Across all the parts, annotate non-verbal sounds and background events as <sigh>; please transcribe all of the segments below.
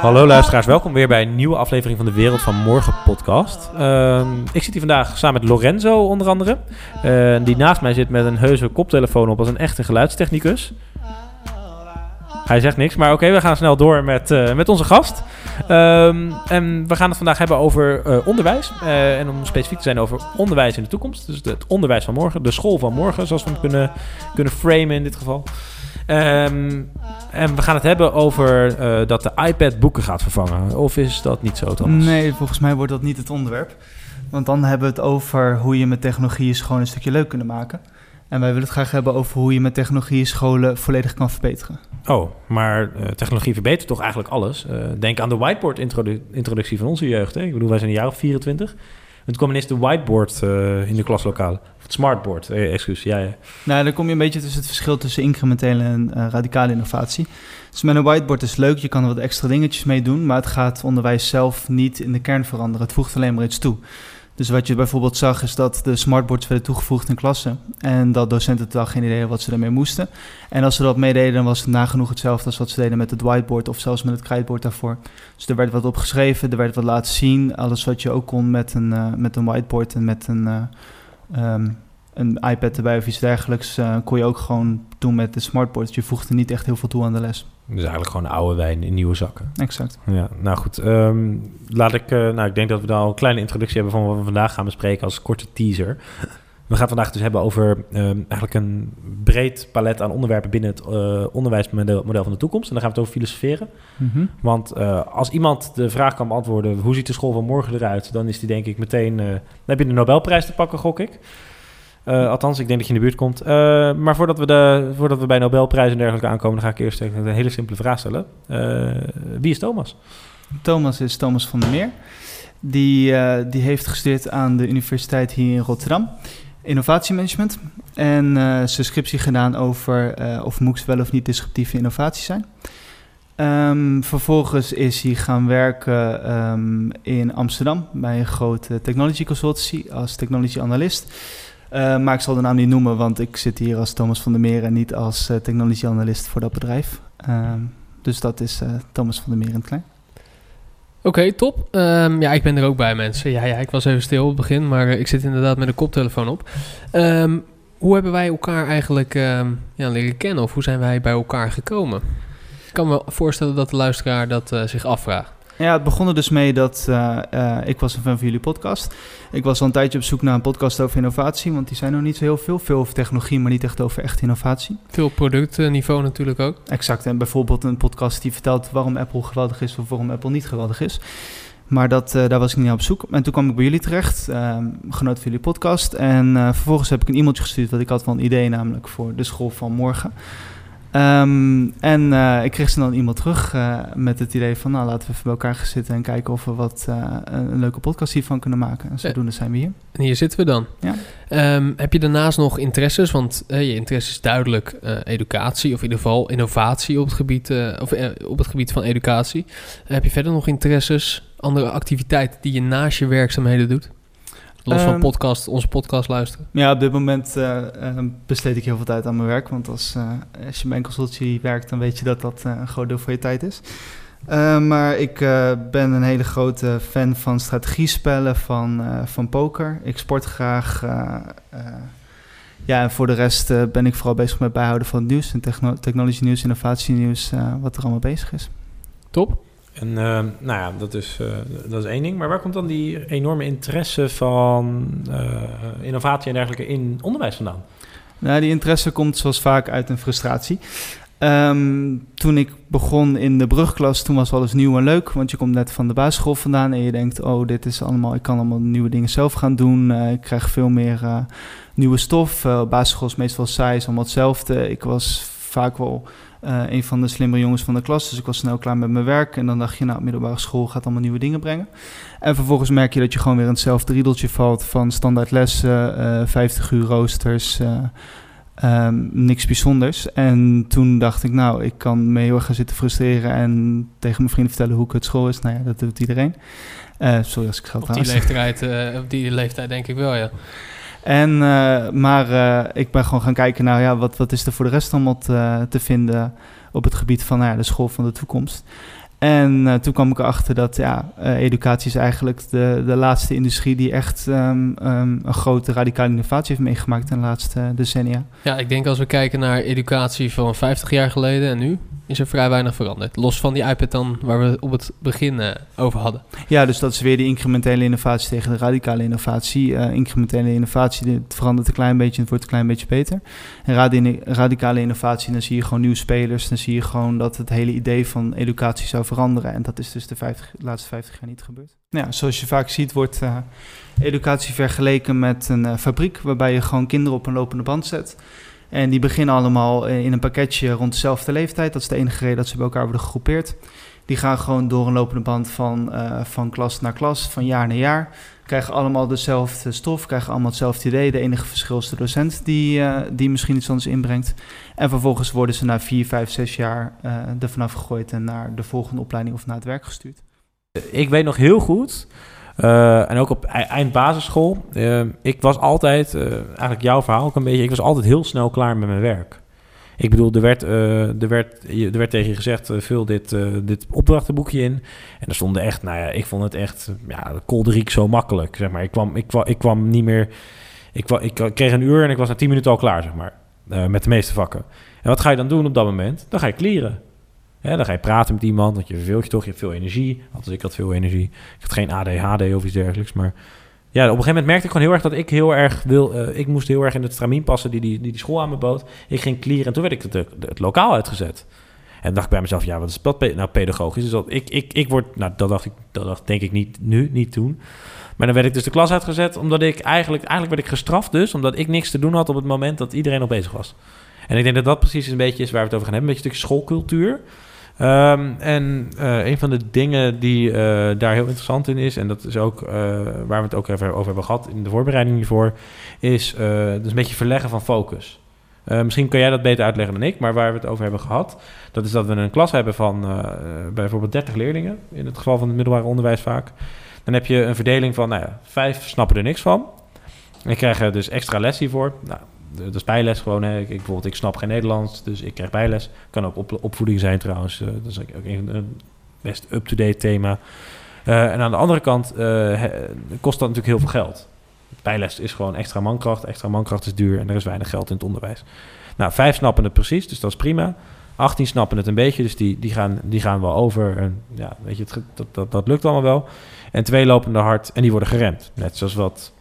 Hallo luisteraars, welkom weer bij een nieuwe aflevering van de Wereld van Morgen podcast. Ehm, ik zit hier vandaag samen met Lorenzo onder andere, uh, die naast mij zit met een heuse koptelefoon op als een echte geluidstechnicus. Hij zegt niks, maar oké, we gaan snel door met, uh, met onze gast. Um, en we gaan het vandaag hebben over uh, onderwijs. Uh, en om specifiek te zijn over onderwijs in de toekomst. Dus het onderwijs van morgen, de school van morgen, zoals we het kunnen, kunnen framen in dit geval. Um, en we gaan het hebben over uh, dat de iPad boeken gaat vervangen. Of is dat niet zo, Thomas? Nee, volgens mij wordt dat niet het onderwerp. Want dan hebben we het over hoe je met technologie school een stukje leuk kunnen maken. En wij willen het graag hebben over hoe je met technologie scholen volledig kan verbeteren. Oh, maar uh, technologie verbetert toch eigenlijk alles? Uh, denk aan de whiteboard-introductie van onze jeugd. Hè? Ik bedoel, wij zijn een jaar of 24. Het kwam ineens de whiteboard uh, in de klaslokalen. Of het smartboard, eh, excuus. Ja, ja. Nou, dan kom je een beetje tussen het verschil tussen incrementele en uh, radicale innovatie. Dus met een whiteboard is leuk, je kan er wat extra dingetjes mee doen, maar het gaat onderwijs zelf niet in de kern veranderen. Het voegt alleen maar iets toe. Dus wat je bijvoorbeeld zag is dat de smartboards werden toegevoegd in klassen. En dat docenten totaal geen idee hadden wat ze ermee moesten. En als ze dat meededen, dan was het nagenoeg hetzelfde als wat ze deden met het whiteboard of zelfs met het krijtboard daarvoor. Dus er werd wat opgeschreven, er werd wat laten zien. Alles wat je ook kon met een, uh, met een whiteboard en met een, uh, um, een iPad erbij of iets dergelijks, uh, kon je ook gewoon doen met de smartboard. Je voegde niet echt heel veel toe aan de les. Dus eigenlijk gewoon oude wijn in nieuwe zakken. Exact. Ja, nou goed. Um, laat ik, uh, nou, ik denk dat we dan al een kleine introductie hebben van wat we vandaag gaan bespreken als korte teaser. We gaan vandaag dus hebben over um, eigenlijk een breed palet aan onderwerpen binnen het uh, onderwijsmodel model van de toekomst. En dan gaan we het over filosoferen. Mm -hmm. Want uh, als iemand de vraag kan beantwoorden, hoe ziet de school van morgen eruit? Dan is die denk ik meteen, dan heb je de Nobelprijs te pakken, gok ik. Uh, althans, ik denk dat je in de buurt komt. Uh, maar voordat we, de, voordat we bij Nobelprijzen en dergelijke aankomen, ga ik eerst een hele simpele vraag stellen. Uh, wie is Thomas? Thomas is Thomas van der Meer. Die, die heeft gestudeerd aan de universiteit hier in Rotterdam, innovatiemanagement. En zijn scriptie gedaan over of MOOCs wel of niet disruptieve innovaties zijn. Um, vervolgens is hij gaan werken um, in Amsterdam bij een grote technology consultancy als technology analyst. Uh, maar ik zal de naam niet noemen, want ik zit hier als Thomas van der Meer en niet als uh, technologie-analyst voor dat bedrijf. Uh, dus dat is eh, Thomas van der Meer in het klein. Oké, top. Um, ja, ik ben er ook bij, mensen. Ja, ja, ik was even stil op het begin, maar ik zit inderdaad met een koptelefoon op. Um, hoe hebben wij elkaar eigenlijk ja, leren kennen of hoe zijn wij bij elkaar gekomen? Ik kan me voorstellen dat de luisteraar dat zich afvraagt. Ja, het begon er dus mee dat uh, uh, ik was een fan van jullie podcast. Ik was al een tijdje op zoek naar een podcast over innovatie, want die zijn nog niet zo heel veel. Veel over technologie, maar niet echt over echte innovatie. Veel productniveau natuurlijk ook. Exact, en bijvoorbeeld een podcast die vertelt waarom Apple geweldig is of waarom Apple niet geweldig is. Maar dat, uh, daar was ik niet op zoek. En toen kwam ik bij jullie terecht, uh, genoten van jullie podcast. En uh, vervolgens heb ik een e-mailtje gestuurd, want ik had wel een idee namelijk voor de school van morgen. Um, en uh, ik kreeg ze dan e-mail terug uh, met het idee van... nou, laten we even bij elkaar gaan zitten en kijken of we wat uh, een leuke podcast hiervan kunnen maken. En zodoende zijn we hier. En hier zitten we dan. Ja. Um, heb je daarnaast nog interesses? Want je interesse is duidelijk educatie of in ieder geval innovatie op het gebied, of, op het gebied van educatie. heb je verder nog interesses, andere activiteiten die je naast je werkzaamheden doet? Los van podcast, onze podcast luisteren? Ja, op dit moment uh, uh, besteed ik heel veel tijd aan mijn werk. Want als, uh, als je bij een consultie werkt, dan weet je dat dat een groot deel van je tijd is. maar ik ben een hele grote fan van strategiespellen, van, van poker. Ik sport graag. ja, en voor de rest ben ik vooral bezig met bijhouden van het nieuws. En techno technology nieuws, innovatie nieuws, wat er allemaal bezig is. Top. En uh, nou ja, dat is, uh, dat is één ding. Maar waar komt dan die enorme interesse van uh, innovatie en dergelijke in onderwijs vandaan? Nou, die interesse komt zoals vaak uit een frustratie. Um, toen ik begon in de brugklas, toen was alles nieuw en leuk. Want je komt net van de basisschool vandaan en je denkt... oh, dit is allemaal, ik kan allemaal nieuwe dingen zelf gaan doen. ik krijg veel meer nieuwe stof. basisschool is meestal saai, is allemaal hetzelfde. Ik was vaak wel... Uh, een van de slimme jongens van de klas. Dus ik was snel klaar met mijn werk. En dan dacht je, nou, middelbare school gaat allemaal nieuwe dingen brengen. En vervolgens merk je dat je gewoon weer in hetzelfde riedeltje valt van standaard lessen, uh, 50 uur roosters, uh, um, niks bijzonders. En toen dacht ik, nou, ik kan me heel erg gaan zitten frustreren en tegen mijn vrienden vertellen hoe kut school is. Nou ja, dat doet iedereen. Sorry als ik geld op die leeftijd, op die leeftijd denk ik wel, ja. En, uh, maar uh, ik ben gewoon gaan kijken naar ja, wat, is er voor de rest allemaal te, te vinden op het gebied van nou ja, de school van de toekomst. En uh, toen kwam ik erachter dat ja, educatie is eigenlijk de, de laatste industrie die echt um, um, een grote radicale innovatie heeft meegemaakt in de laatste decennia. Ja, ik denk als we kijken naar educatie van 50 jaar geleden en nu, is er vrij weinig veranderd. Los van die iPad dan waar we op het begin uh, over hadden. Ja, dus dat is weer die incrementele innovatie tegen de radicale innovatie. incrementele innovatie, het verandert een klein beetje en het wordt een klein beetje beter. En radi radicale innovatie, dan zie je gewoon nieuwe spelers. Dan zie je gewoon dat het hele idee van educatie zou veranderen. En dat is dus de, 50, de laatste 50 jaar niet gebeurd. Ja, zoals je vaak ziet wordt uh, educatie vergeleken met een fabriek... waarbij je gewoon kinderen op een lopende band zet... En die beginnen allemaal in een pakketje rond dezelfde leeftijd. Dat is de enige reden dat ze bij elkaar worden gegroepeerd. Die gaan gewoon door een lopende band van, uh, van klas naar klas, van jaar naar jaar. Krijgen allemaal dezelfde stof, krijgen allemaal hetzelfde idee. De enige verschil is de docent die, uh, die misschien iets anders inbrengt. En vervolgens worden ze na vier, vijf, zes jaar uh, er vanaf gegooid en naar de volgende opleiding of naar het werk gestuurd. Ik weet nog heel goed, uh, en ook op eind basisschool, ik was altijd, eigenlijk jouw verhaal ook een beetje, ik was altijd heel snel klaar met mijn werk. Ik bedoel, er werd, er werd, er werd tegen je gezegd, vul dit, dit opdrachtenboekje in. En er stonden echt, nou ja, ik vond het echt, ja, kolderiek zo makkelijk, zeg maar. Ik kwam, ik, kwam, ik kwam niet meer, ik, kwam, ik kreeg een uur en ik was na tien minuten al klaar, zeg maar. met de meeste vakken. En wat ga je dan doen op dat moment? Dan ga je clearen. Dan ga je praten met iemand, want je verveelt je toch, je hebt veel energie. Althans, ik had veel energie. Ik had geen ADHD of iets dergelijks, maar ja, op een gegeven moment merkte ik gewoon heel erg dat ik heel erg wil. Uh, ik moest heel erg in het stramien passen die die, die, school aan me bood. Ik ging clearen en toen werd ik het, het, lokaal uitgezet. En dacht ik bij mezelf, ja, wat is dat nou pedagogisch? Dus dat ik, ik, ik word, nou, dat dacht ik, dat dacht denk ik niet nu, niet toen. Maar dan werd ik dus de klas uitgezet, omdat ik eigenlijk, eigenlijk werd ik gestraft dus, omdat ik niks te doen had op het moment dat iedereen al bezig was. En ik denk dat dat precies een beetje is waar we het over gaan hebben, een beetje stukje schoolcultuur. Um, en uh, een van de dingen die uh, daar heel interessant in is, en dat is ook uh, waar we het ook even over hebben gehad in de voorbereiding hiervoor, is dus een beetje verleggen van focus. misschien kan jij dat beter uitleggen dan ik, maar waar we het over hebben gehad, dat is dat we een klas hebben van bijvoorbeeld 30 leerlingen, in het geval van het middelbaar onderwijs vaak. Dan heb je een verdeling van, nou ja, vijf snappen er niks van. En krijgen dus extra les hiervoor. Nou, dat is bijles gewoon. Hè. Ik, bijvoorbeeld, ik snap geen Nederlands, dus ik krijg bijles. Kan ook op, opvoeding zijn trouwens. Uh, dat is ook een, best up-to-date thema. Uh, en aan de andere kant he, kost dat natuurlijk heel veel geld. Bijles is gewoon extra mankracht. Extra mankracht is duur en er is weinig geld in het onderwijs. Nou, vijf snappen het precies, dus dat is prima. 18 snappen het een beetje, dus die, die, gaan, die gaan wel over. En ja, weet je, het, dat, dat, dat lukt allemaal wel. En twee lopen er hard en die worden geremd. Net zoals wat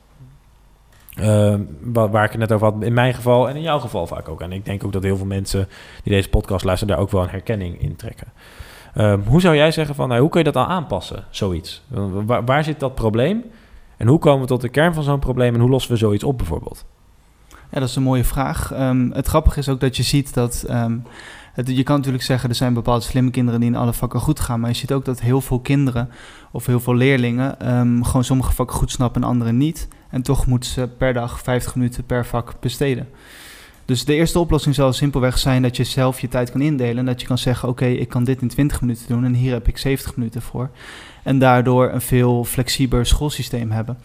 uh, waar ik het net over had, in mijn geval en in jouw geval vaak ook. En ik denk ook dat heel veel mensen die deze podcast luisteren daar ook wel een herkenning in trekken. Uh, hoe zou jij zeggen van, nou, hoe kun je dat dan aanpassen, zoiets? Waar, zit dat probleem? En hoe komen we tot de kern van zo'n probleem en hoe lossen we zoiets op bijvoorbeeld? Ja, dat is een mooie vraag. Um, het grappige is ook dat je ziet dat... Het, je kan natuurlijk zeggen, er zijn bepaalde slimme kinderen die in alle vakken goed gaan. Maar je ziet ook dat heel veel kinderen of heel veel leerlingen gewoon sommige vakken goed snappen en andere niet. En toch moeten ze per dag 50 minuten per vak besteden. Dus de eerste oplossing zal simpelweg zijn dat je zelf je tijd kan indelen. En dat je kan zeggen: Oké, ik kan dit in 20 minuten doen en hier heb ik 70 minuten voor. En daardoor een veel flexibeler schoolsysteem hebben.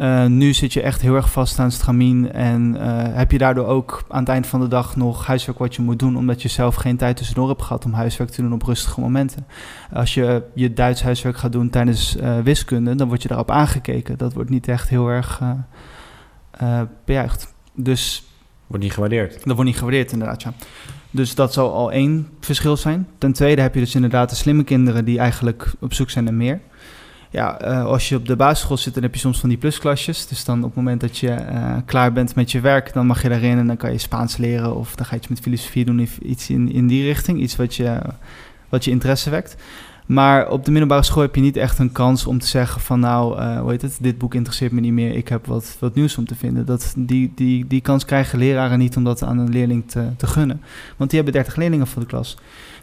Uh, nu zit je echt heel erg vast aan stramien en uh, heb je daardoor ook aan het eind van de dag nog huiswerk wat je moet doen, omdat je zelf geen tijd tussendoor hebt gehad om huiswerk te doen op rustige momenten. Als je je Duits huiswerk gaat doen tijdens uh, wiskunde, dan word je daarop aangekeken. Dat wordt niet echt heel erg bejuicht. Dus wordt niet gewaardeerd. Dat wordt niet gewaardeerd, inderdaad, ja. Dus dat zal al één verschil zijn. Ten tweede heb je dus inderdaad de slimme kinderen die eigenlijk op zoek zijn naar meer ja, uh, als je op de basisschool zit, dan heb je soms van die plusklasjes. Dus dan op het moment dat je uh, klaar bent met je werk, dan mag je daarin en dan kan je Spaans leren. Of dan ga je iets met filosofie doen, iets in, in die richting. Iets wat je, wat je interesse wekt. Maar op de middelbare school heb je niet echt een kans om te zeggen van nou, uh, hoe heet het, dit boek interesseert me niet meer, ik heb wat, wat nieuws om te vinden. Dat, die, die, die kans krijgen leraren niet om dat aan een leerling te, te gunnen. Want die hebben 30 leerlingen voor de klas.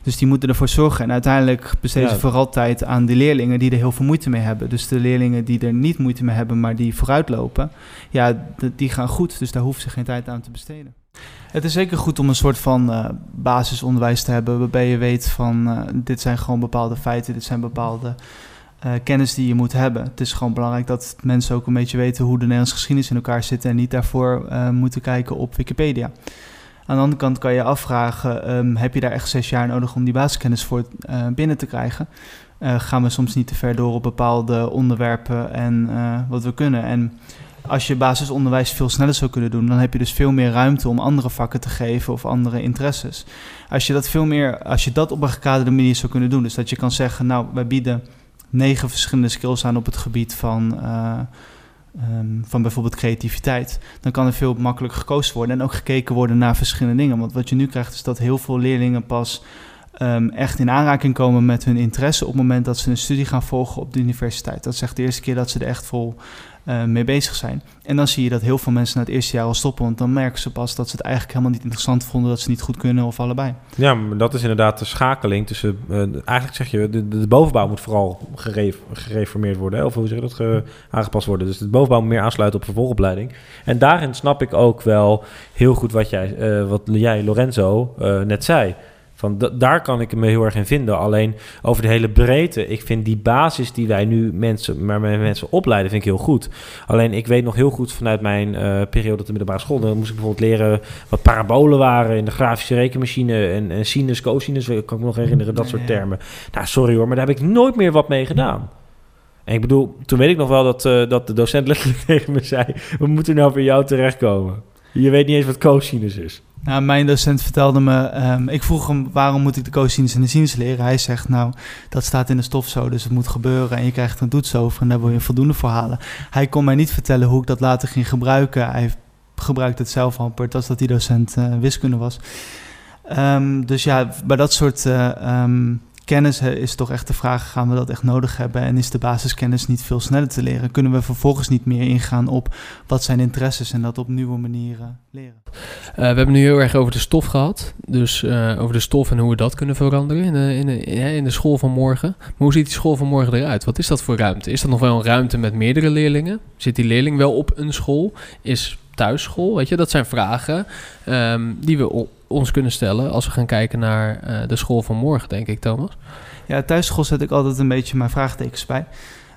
Dus die moeten ervoor zorgen. En uiteindelijk besteden ja. ze vooral tijd aan de leerlingen die er heel veel moeite mee hebben. Dus de leerlingen die er niet moeite mee hebben, maar die vooruitlopen, ja, die gaan goed. Dus daar hoeven ze geen tijd aan te besteden. Het is zeker goed om een soort van uh, basisonderwijs te hebben, waarbij je weet van uh, dit zijn gewoon bepaalde feiten, dit zijn bepaalde eh, kennis die je moet hebben. Het is gewoon belangrijk dat mensen ook een beetje weten hoe de Nederlandse geschiedenis in elkaar zit en niet daarvoor eh, moeten kijken op Wikipedia. Aan de andere kant kan je afvragen, ehm, heb je daar echt zes jaar nodig om die basiskennis voor eh, binnen te krijgen? Uh, gaan we soms niet te ver door op bepaalde onderwerpen en wat we kunnen? En als je basisonderwijs veel sneller zou kunnen doen, dan heb je dus veel meer ruimte om andere vakken te geven of andere interesses. Als je dat veel meer, als je dat op een gekaderde manier zou kunnen doen, dus dat je kan zeggen, nou, wij bieden negen verschillende skills aan op het gebied van, um, van bijvoorbeeld creativiteit, dan kan er veel makkelijker gekozen worden en ook gekeken worden naar verschillende dingen. Want wat je nu krijgt is dat heel veel leerlingen pas um, echt in aanraking komen met hun interesse op het moment dat ze een studie gaan volgen op de universiteit. Dat is echt de eerste keer dat ze er echt vol uh, mee bezig zijn. En dan zie je dat heel veel mensen na het eerste jaar al stoppen, want dan merken ze pas dat ze het eigenlijk helemaal niet interessant vonden, dat ze niet goed kunnen of allebei. Ja, maar dat is inderdaad de schakeling tussen, uh, eigenlijk zeg je, de, bovenbouw moet vooral geref, gereformeerd worden, of hoe zeg je dat, ge, aangepast worden. Dus de bovenbouw moet meer aansluiten op vervolgopleiding. En daarin snap ik ook wel heel goed wat jij, uh, wat jij Lorenzo, net zei. Van daar kan ik me heel erg in vinden. Alleen over de hele breedte. Ik vind die basis die wij nu mensen, maar mensen opleiden, vind ik heel goed. Alleen ik weet nog heel goed vanuit mijn uh, periode op de middelbare school. Dan moest ik bijvoorbeeld leren wat parabolen waren in de grafische rekenmachine. En, en sinus, cosinus, kan ik me nog herinneren, dat soort termen. Nou, sorry hoor, maar daar heb ik nooit meer wat mee gedaan. En ik bedoel, toen weet ik nog wel dat, uh, dat de docent letterlijk <laughs> tegen me zei: We moeten nou voor jou terechtkomen. Je weet niet eens wat cosinus is. Nou, mijn docent vertelde me, um, ik vroeg hem waarom moet ik de cosinus en de sinus leren. Hij zegt nou, dat staat in de stof zo, dus het moet gebeuren en je krijgt een toets over en daar wil je voldoende voor halen. Hij kon mij niet vertellen hoe ik dat later ging gebruiken. Hij gebruikte het zelf amper, dat dat die docent uh, wiskunde was. Um, dus ja, bij dat soort uh, um, kennis is toch echt de vraag: gaan we dat echt nodig hebben? En is de basiskennis niet veel sneller te leren? Kunnen we vervolgens niet meer ingaan op wat zijn interesses en dat op nieuwe manieren leren? Uh, we hebben nu heel erg over de stof gehad. Dus uh, over de stof en hoe we dat kunnen veranderen in de, in, de, in de school van morgen. Maar hoe ziet die school van morgen eruit? Wat is dat voor ruimte? Is dat nog wel een ruimte met meerdere leerlingen? Zit die leerling wel op een school? Is thuisschool? Weet je, dat zijn vragen um, die we ons kunnen stellen als we gaan kijken naar uh, de school van morgen, denk ik, Thomas. Ja, thuisschool zet ik altijd een beetje mijn vraagtekens bij.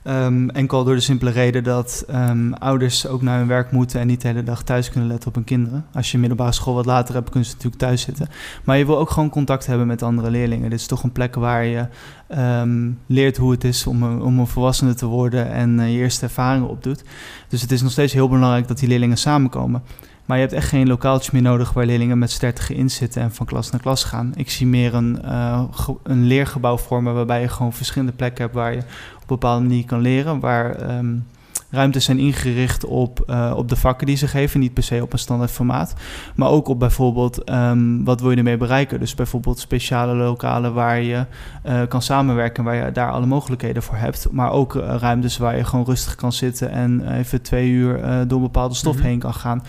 Um, enkel door de simpele reden dat um, ouders ook naar hun werk moeten en niet de hele dag thuis kunnen letten op hun kinderen. Als je middelbare school wat later hebt, kunnen ze natuurlijk thuis zitten. Maar je wil ook gewoon contact hebben met andere leerlingen. Dit is toch een plek waar je um, leert hoe het is om een, om een volwassene te worden en uh, je eerste ervaringen opdoet. Dus het is nog steeds heel belangrijk dat die leerlingen samenkomen. Maar je hebt echt geen lokaaltje meer nodig waar leerlingen met stertige in zitten en van klas naar klas gaan. Ik zie meer een, uh, een leergebouw vormen waarbij je gewoon verschillende plekken hebt waar je op een bepaalde manier kan leren. Waar um, ruimtes zijn ingericht op, uh, op de vakken die ze geven, niet per se op een standaard formaat. Maar ook op bijvoorbeeld um, wat wil je ermee bereiken. Dus bijvoorbeeld speciale lokalen waar je uh, kan samenwerken, waar je daar alle mogelijkheden voor hebt. Maar ook ruimtes waar je gewoon rustig kan zitten en even twee uur door bepaalde stof mm -hmm. heen kan gaan.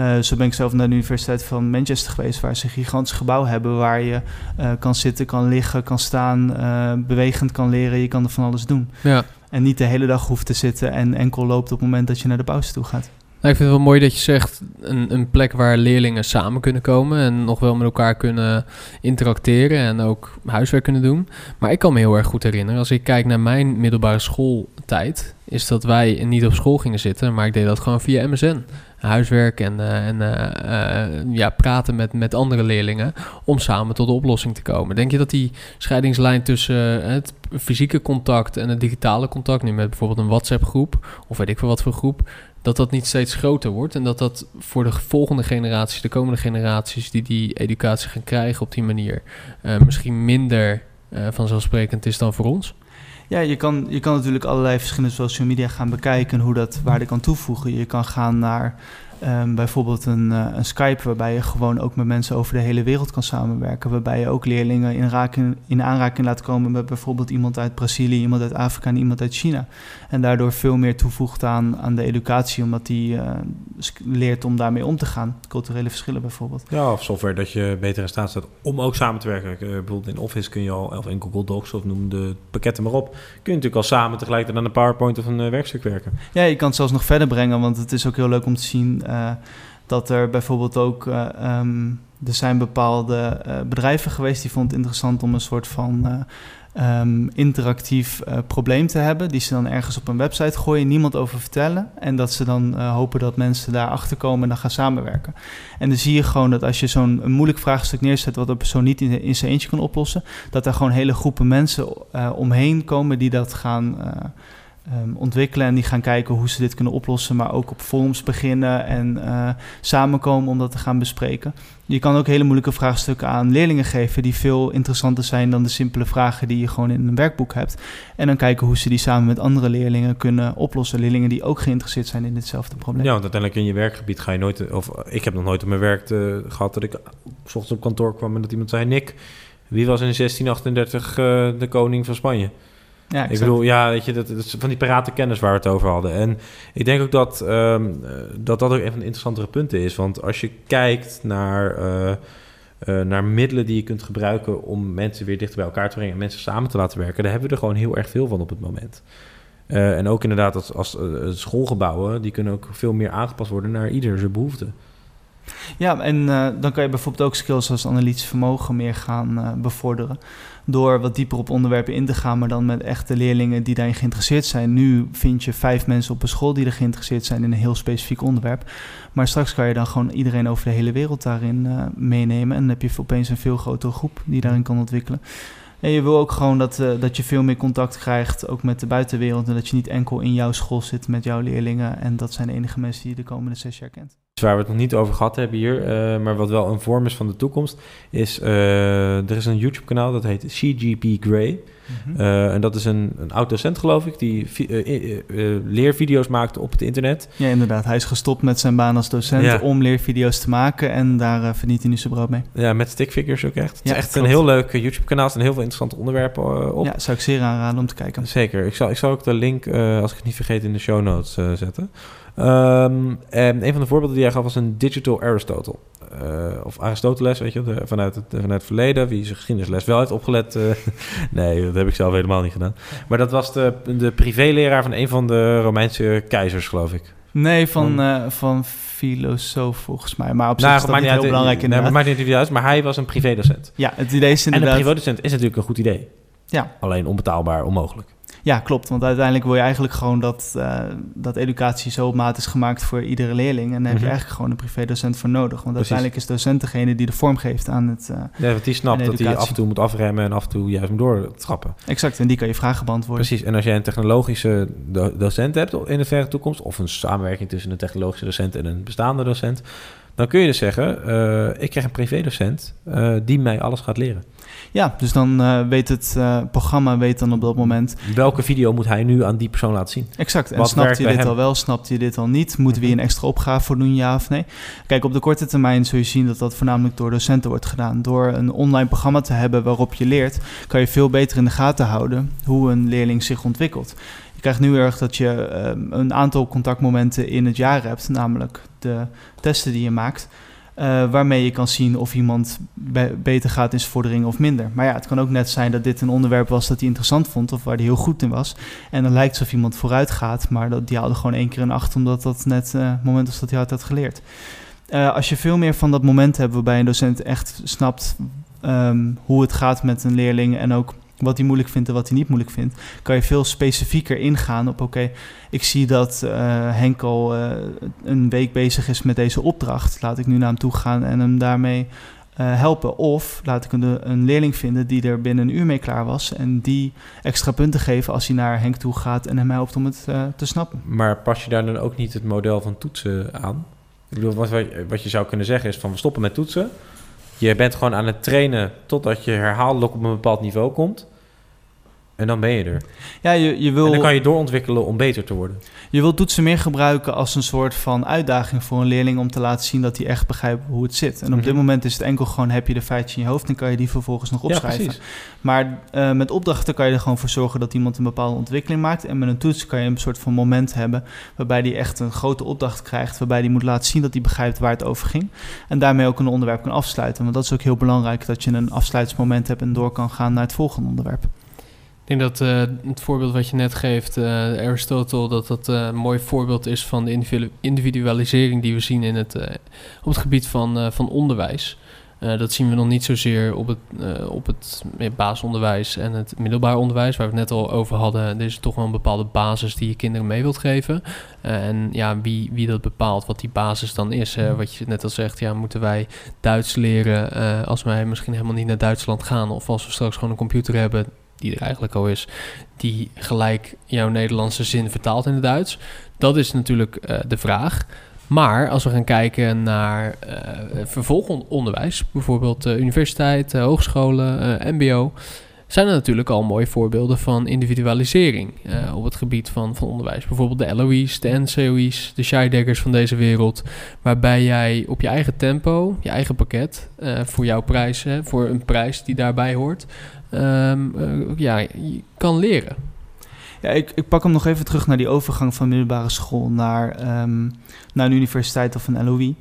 Uh, zo ben ik zelf naar de Universiteit van Manchester geweest, waar ze een gigantisch gebouw hebben waar je uh, kan zitten, kan liggen, kan staan, uh, bewegend kan leren. Je kan er van alles doen. Ja. En niet de hele dag hoeft te zitten en enkel loopt op het moment dat je naar de pauze toe gaat. Nou, ik vind het wel mooi dat je zegt een, een plek waar leerlingen samen kunnen komen en nog wel met elkaar kunnen interacteren en ook huiswerk kunnen doen. Maar ik kan me heel erg goed herinneren, als ik kijk naar mijn middelbare schooltijd, is dat wij niet op school gingen zitten, maar ik deed dat gewoon via MSN huiswerk en, uh, en uh, uh, ja, praten met, met andere leerlingen om samen tot de oplossing te komen. Denk je dat die scheidingslijn tussen het fysieke contact en het digitale contact, nu met bijvoorbeeld een WhatsApp-groep of weet ik veel wat voor groep, dat dat niet steeds groter wordt en dat dat voor de volgende generaties, de komende generaties die die educatie gaan krijgen op die manier, misschien minder vanzelfsprekend is dan voor ons? Ja, je kan, je kan natuurlijk allerlei verschillende social media gaan bekijken hoe dat waarde kan toevoegen. Je kan gaan naar um, bijvoorbeeld een, uh, een, Skype, waarbij je gewoon ook met mensen over de hele wereld kan samenwerken. Waarbij je ook leerlingen in, in aanraking laat komen met bijvoorbeeld iemand uit Brazilië, iemand uit Afrika en iemand uit China. En daardoor veel meer toevoegt aan, aan de educatie, omdat die uh, leert om daarmee om te gaan. Culturele verschillen bijvoorbeeld. Ja, of software dat je beter in staat staat om ook samen te werken. Uh, bijvoorbeeld in Office kun je al, of in Google Docs of noem de pakketten maar op, kun je natuurlijk al samen tegelijkertijd aan een PowerPoint of een werkstuk werken. Ja, je kan het zelfs nog verder brengen, want het is ook heel leuk om te zien dat er bijvoorbeeld ook, um, er zijn bepaalde bedrijven geweest die vonden het interessant om een soort van ehm, interactief eh, probleem te hebben, die ze dan ergens op een website gooien, niemand over vertellen. En dat ze dan eh, hopen dat mensen daarachter komen en dan gaan samenwerken. En dan zie je gewoon dat als je zo'n moeilijk vraagstuk neerzet, wat een persoon niet in, in zijn eentje kan oplossen, dat er gewoon hele groepen mensen eh, omheen komen die dat gaan. Ehm, ontwikkelen en die gaan kijken hoe ze dit kunnen oplossen, maar ook op forums beginnen en eh, samenkomen om dat te gaan bespreken. Je kan ook hele moeilijke vraagstukken aan leerlingen geven die veel interessanter zijn dan de simpele vragen die je gewoon in een werkboek hebt. En dan kijken hoe ze die samen met andere leerlingen kunnen oplossen. Leerlingen die ook geïnteresseerd zijn in ditzelfde probleem. Ja, want uiteindelijk in je werkgebied ga je nooit... Of ik heb nog nooit op mijn werk eh, gehad dat ik ochtends op kantoor kwam en dat iemand zei... Nick, wie was in 1638 eh, de koning van Spanje? Ja, Ik bedoel, ja, weet je, dat, dat is van die parate kennis waar we het over hadden. En ik denk ook dat ehm, eh, dat, dat ook een van de interessantere punten is. Want als je kijkt naar, eh, eh, naar middelen die je kunt gebruiken om mensen weer dichter bij elkaar te brengen en mensen samen te laten werken, daar hebben we er gewoon heel erg veel van op het moment. En ook inderdaad als, als schoolgebouwen, die kunnen ook veel meer aangepast worden naar ieder zijn behoefte. Ja, en eh, dan kan je bijvoorbeeld ook skills als analytisch vermogen meer gaan eh, bevorderen. Door wat dieper op onderwerpen in te gaan, maar dan met echte leerlingen die daarin geïnteresseerd zijn. Nu vind je vijf mensen op een school die er geïnteresseerd zijn in een heel specifiek onderwerp. Maar straks kan je dan gewoon iedereen over de hele wereld daarin eh, meenemen. En dan heb je opeens een veel grotere groep die daarin kan ontwikkelen. En je wil ook gewoon dat, dat je veel meer contact krijgt, ook met de buitenwereld. En dat je niet enkel in jouw school zit met jouw leerlingen. En dat zijn de enige mensen die je de komende zes jaar kent. Waar we het nog niet over gehad hebben hier, eh, maar wat wel een vorm is van de toekomst, is eh, er is een YouTube-kanaal dat heet CGP Grey. Eh, en dat is een, een oud docent, geloof ik, die vi- leervideo's maakt op het internet. Ja, inderdaad. Hij is gestopt met zijn baan als docent Ja. om leervideo's te maken. En daar verdient hij nu zijn brood mee. Ja, met stickfigures ook echt. Het Ja, is echt klopt. een heel leuk YouTube-kanaal. Er staan heel veel interessante onderwerpen op. Ja, zou ik zeer aanraden om te kijken. Zeker. Ik zal, ik zal ook de link, als ik het niet vergeet, in de show notes zetten. Ehm, en een van de voorbeelden die hij gaf was een digital Aristotle. Eh, of Aristoteles, weet je, de- vanuit, het, vanuit het verleden. Wie zijn geschiedenisles wel heeft opgelet. eh, <laughs> nee, dat heb ik zelf helemaal niet gedaan. Maar dat was de, de privéleraar van een van de Romeinse keizers, geloof ik. Nee, van, Van- eh, van filosoof volgens mij. Maar op zich Nou, is dat maakt niet niet heel belangrijk nee, maar inderdaad. maakt niet uit, maar hij was een privédocent. Ja, het idee is En een inderdaad... privédocent is natuurlijk een goed idee. Ja. Alleen onbetaalbaar, onmogelijk. Ja, klopt. Want uiteindelijk wil je eigenlijk gewoon dat, eh, dat educatie zo op maat is gemaakt voor iedere leerling. En daar heb je Mhm. eigenlijk gewoon een privédocent voor nodig. Want Precies. uiteindelijk is docent degene die de vorm geeft aan het... eh, Ja, want die snapt dat hij af en toe moet afremmen en af en toe juist moet doortrappen. exact, en die kan je vragen beantwoorden. Precies, en als jij een technologische do- docent hebt in de verre toekomst, of een samenwerking tussen een technologische docent en een bestaande docent, dan kun je dus zeggen: eh, Ik krijg een privédocent die mij alles gaat leren. Ja, dus dan eh, weet het eh, programma weet dan op dat moment Welke video moet hij nu aan die persoon laten zien? Exact. En Wat snapt bij dit hem? al wel, snapt je dit al niet? Moeten we hier Mhm. een extra opgave voor doen, ja of nee? Kijk, op de korte termijn zul je zien dat dat voornamelijk door docenten wordt gedaan. Door een online programma te hebben waarop je leert, kan je veel beter in de gaten houden hoe een leerling zich ontwikkelt. Je krijgt nu erg dat je ehm, een aantal contactmomenten in het jaar hebt, namelijk de testen die je maakt. Eh, waarmee je kan zien of iemand be- beter gaat in zijn vordering of minder. Maar ja, het kan ook net zijn dat dit een onderwerp was dat hij interessant vond of waar hij heel goed in was. En dan lijkt het alsof iemand vooruit gaat, maar dat, die haalde gewoon één keer een acht, omdat dat net eh, het moment was dat hij had geleerd. Eh, als je veel meer van dat moment hebt waarbij een docent echt snapt ehm, hoe het gaat met een leerling en ook wat hij moeilijk vindt en wat hij niet moeilijk vindt, kan je veel specifieker ingaan op oké, ik zie dat eh, Henk al eh, een week bezig is met deze opdracht. Laat ik nu naar hem toe gaan en hem daarmee eh, helpen. Of laat ik een, leerling vinden die er binnen een uur mee klaar was en die extra punten geven als hij naar Henk toe gaat en hem helpt om het te snappen. Maar pas je daar dan ook niet het model van toetsen aan? Ik bedoel, wat, wat je zou kunnen zeggen is: van we stoppen met toetsen. Je bent gewoon aan het trainen totdat je herhaaldelijk op een bepaald niveau komt. En dan ben je er. Ja, je, je, wil, En dan kan je doorontwikkelen om beter te worden. je wil toetsen meer gebruiken als een soort van uitdaging voor een leerling om te laten zien dat hij echt begrijpt hoe het zit. En op Mhm. dit moment is het enkel gewoon heb je de feitjes in je hoofd en kan je die vervolgens nog opschrijven. Ja. Maar eh, met opdrachten kan je er gewoon voor zorgen dat iemand een bepaalde ontwikkeling maakt. En met een toets kan je een soort van moment hebben waarbij hij echt een grote opdracht krijgt. Waarbij hij moet laten zien dat hij begrijpt waar het over ging. En daarmee ook een onderwerp kan afsluiten. Want dat is ook heel belangrijk dat je een afsluitsmoment hebt en door kan gaan naar het volgende onderwerp. Ik denk dat eh, het voorbeeld wat je net geeft, eh, Aristotle, dat dat eh, een mooi voorbeeld is van de individu- individualisering die we zien in het, op het gebied van, van onderwijs. Dat zien we nog niet zozeer op het, op het basisonderwijs en het middelbaar onderwijs, waar we het net al over hadden. Er is toch wel een bepaalde basis die je kinderen mee wilt geven. En ja, wie, wie dat bepaalt, wat die basis dan is. Hè? Wat je net al zegt, ja, moeten wij Duits leren als wij misschien helemaal niet naar Duitsland gaan, of als we straks gewoon een computer hebben die er eigenlijk al is, die gelijk jouw Nederlandse zin vertaalt in het Duits. Dat is natuurlijk de vraag. Maar als we gaan kijken naar uh, vervolgonderwijs, bijvoorbeeld uh, universiteit, hogescholen, MBO, zijn er natuurlijk al mooie voorbeelden van individualisering op het gebied van, van onderwijs. Bijvoorbeeld de LOE's, de NCOE's, de Scheideggers van deze wereld, waarbij jij op je eigen tempo, je eigen pakket, voor jouw prijs, voor een prijs die daarbij hoort, um, ja, kan leren. Ja, ik, ik pak hem nog even terug naar die overgang van middelbare school naar, um, naar een universiteit of een LOE.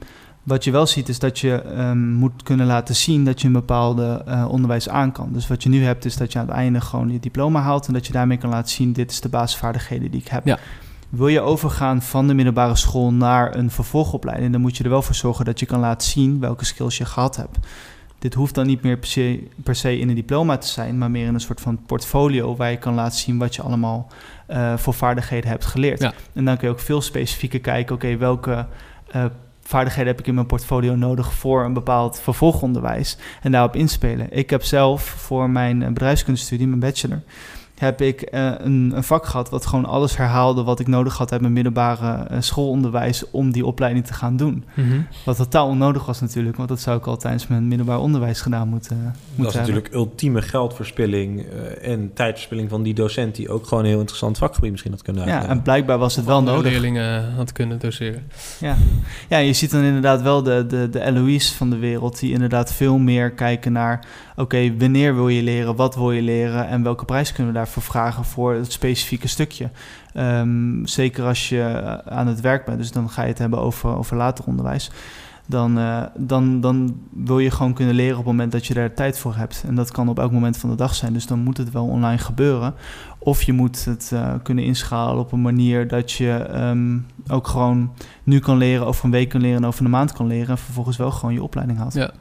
Wat je wel ziet is dat je um, moet kunnen laten zien dat je een bepaalde uh, onderwijs aan kan. Dus wat je nu hebt is dat je aan het einde gewoon je diploma haalt en dat je daarmee kan laten zien, dit is de basisvaardigheden die ik heb. Ja. Wil je overgaan van de middelbare school naar een vervolgopleiding, dan moet je er wel voor zorgen dat je kan laten zien welke skills je gehad hebt. Dit hoeft dan niet meer per se, per se in een diploma te zijn, maar meer in een soort van portfolio waar je kan laten zien wat je allemaal uh, voor vaardigheden hebt geleerd. Ja. En dan kun je ook veel specifieker kijken, oké, welke uh, vaardigheden heb ik in mijn portfolio nodig voor een bepaald vervolgonderwijs en daarop inspelen. Ik heb zelf voor mijn bedrijfskundestudie, mijn bachelor, heb ik uh, een, een, vak gehad wat gewoon alles herhaalde wat ik nodig had uit mijn middelbare uh, schoolonderwijs om die opleiding te gaan doen. Mm -hmm. Wat totaal onnodig was natuurlijk, want dat zou ik al tijdens mijn middelbaar onderwijs gedaan moeten, uh, moeten Dat is hebben. natuurlijk ultieme geldverspilling en tijdverspilling van die docent die ook gewoon een heel interessant vakgebied misschien had kunnen Ja, uitleggen. en blijkbaar was het wel nodig. leerlingen had kunnen doseren. Ja. ja, je ziet dan inderdaad wel de, de, de LOE's van de wereld die inderdaad veel meer kijken naar oké, wanneer wil je leren, wat wil je leren en welke prijs kunnen we daarvoor vragen voor het specifieke stukje. Um, zeker als je aan het werk bent, dus dan ga je het hebben over, over later onderwijs. Dan, uh, dan, dan wil je gewoon kunnen leren op het moment dat je daar tijd voor hebt. En dat kan op elk moment van de dag zijn. Dus dan moet het wel online gebeuren. Of je moet het uh, kunnen inschalen op een manier dat je um, ook gewoon nu kan leren, over een week kan leren en over een maand kan leren. En vervolgens wel gewoon je opleiding haalt. Ja.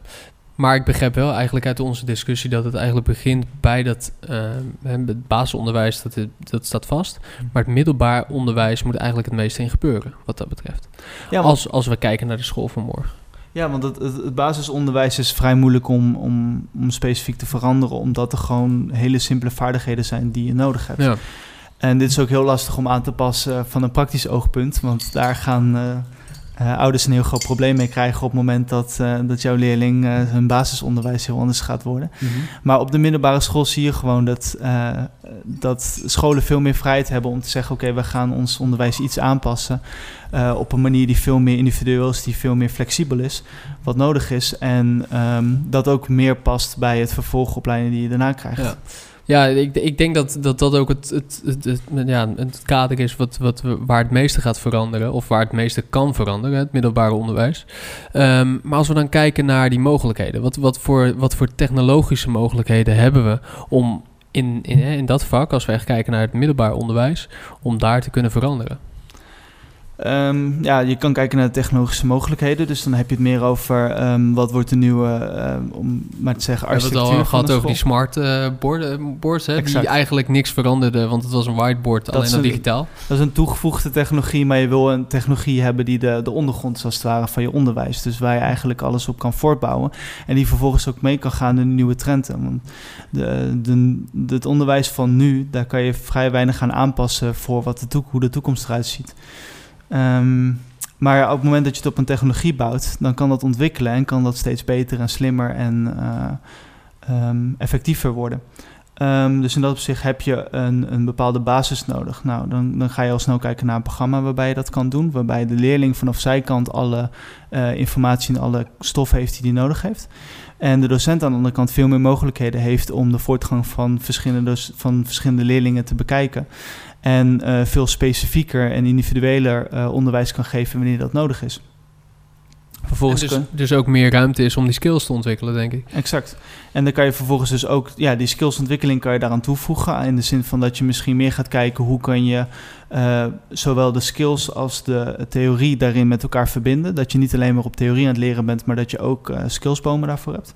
Maar ik begrijp wel eigenlijk uit onze discussie dat het eigenlijk begint bij dat uh, het basisonderwijs, dat, het, dat staat vast. Maar het middelbaar onderwijs moet eigenlijk het meeste in gebeuren, wat dat betreft. Ja, als, als we kijken naar de school van morgen. Ja, want het, het, het, basisonderwijs is vrij moeilijk om, om, om specifiek te veranderen, omdat er gewoon hele simpele vaardigheden zijn die je nodig hebt. Ja. En dit is ook heel lastig om aan te passen van een praktisch oogpunt, want daar gaan uh, uh, ouders een heel groot probleem mee krijgen op het moment dat, uh, dat jouw leerling uh, hun basisonderwijs heel anders gaat worden. Mm -hmm. Maar op de middelbare school zie je gewoon dat, dat scholen veel meer vrijheid hebben om te zeggen: oké, okay, we gaan ons onderwijs iets aanpassen. op een manier die veel meer individueel is, die veel meer flexibel is, wat nodig is. En um, dat ook meer past bij het vervolgopleiding die je daarna krijgt. Ja. Ja, ik, ik denk dat, dat dat ook het, het, het, ja, het kader is wat, wat, waar het meeste gaat veranderen. Of waar het meeste kan veranderen, het middelbare onderwijs. Um, maar als we dan kijken naar die mogelijkheden. Wat, wat, voor, wat voor technologische mogelijkheden hebben we om in, in, in dat vak, als we echt kijken naar het middelbaar onderwijs, om daar te kunnen veranderen? Um, ja, je kan kijken naar de technologische mogelijkheden. Dus dan heb je het meer over um, wat wordt de nieuwe, um, om maar te zeggen, architectuur We hebben het al gehad over die smart uh, boards, boards hè, die eigenlijk niks veranderden, want het was een whiteboard, Dat alleen een- digitaal. Dat is een toegevoegde technologie, maar je wil een technologie hebben die de, de ondergrond is als het ware van je onderwijs. Dus waar je eigenlijk alles op kan voortbouwen. En die vervolgens ook mee kan gaan in de nieuwe trenden. Want de, de, de- het onderwijs van nu, daar kan je vrij weinig aan aanpassen voor wat de hoe de toekomst eruit ziet. Ehm, maar op het moment dat je het op een technologie bouwt, dan kan dat ontwikkelen en kan dat steeds beter en slimmer en eh, ehm, effectiever worden. Ehm, dus in dat opzicht heb je een, een bepaalde basis nodig. Nou, dan, dan ga je al snel kijken naar een programma waarbij je dat kan doen. Waarbij de leerling vanaf zijkant alle eh, informatie en alle stof heeft die hij nodig heeft. En de docent aan de andere kant veel meer mogelijkheden heeft om de voortgang van verschillende, van verschillende leerlingen te bekijken. En eh, veel specifieker en individueler eh, onderwijs kan geven wanneer dat nodig is. Vervolgens dus, dus ook meer ruimte is om die skills te ontwikkelen, denk ik. Exact. En dan kan je vervolgens dus ook, ja, die skillsontwikkeling kan je daaraan toevoegen. In de zin van dat je misschien meer gaat kijken hoe kan je eh, zowel de skills als de theorie daarin met elkaar verbinden. Dat je niet alleen maar op theorie aan het leren bent, maar dat je ook eh, skillsbomen daarvoor hebt.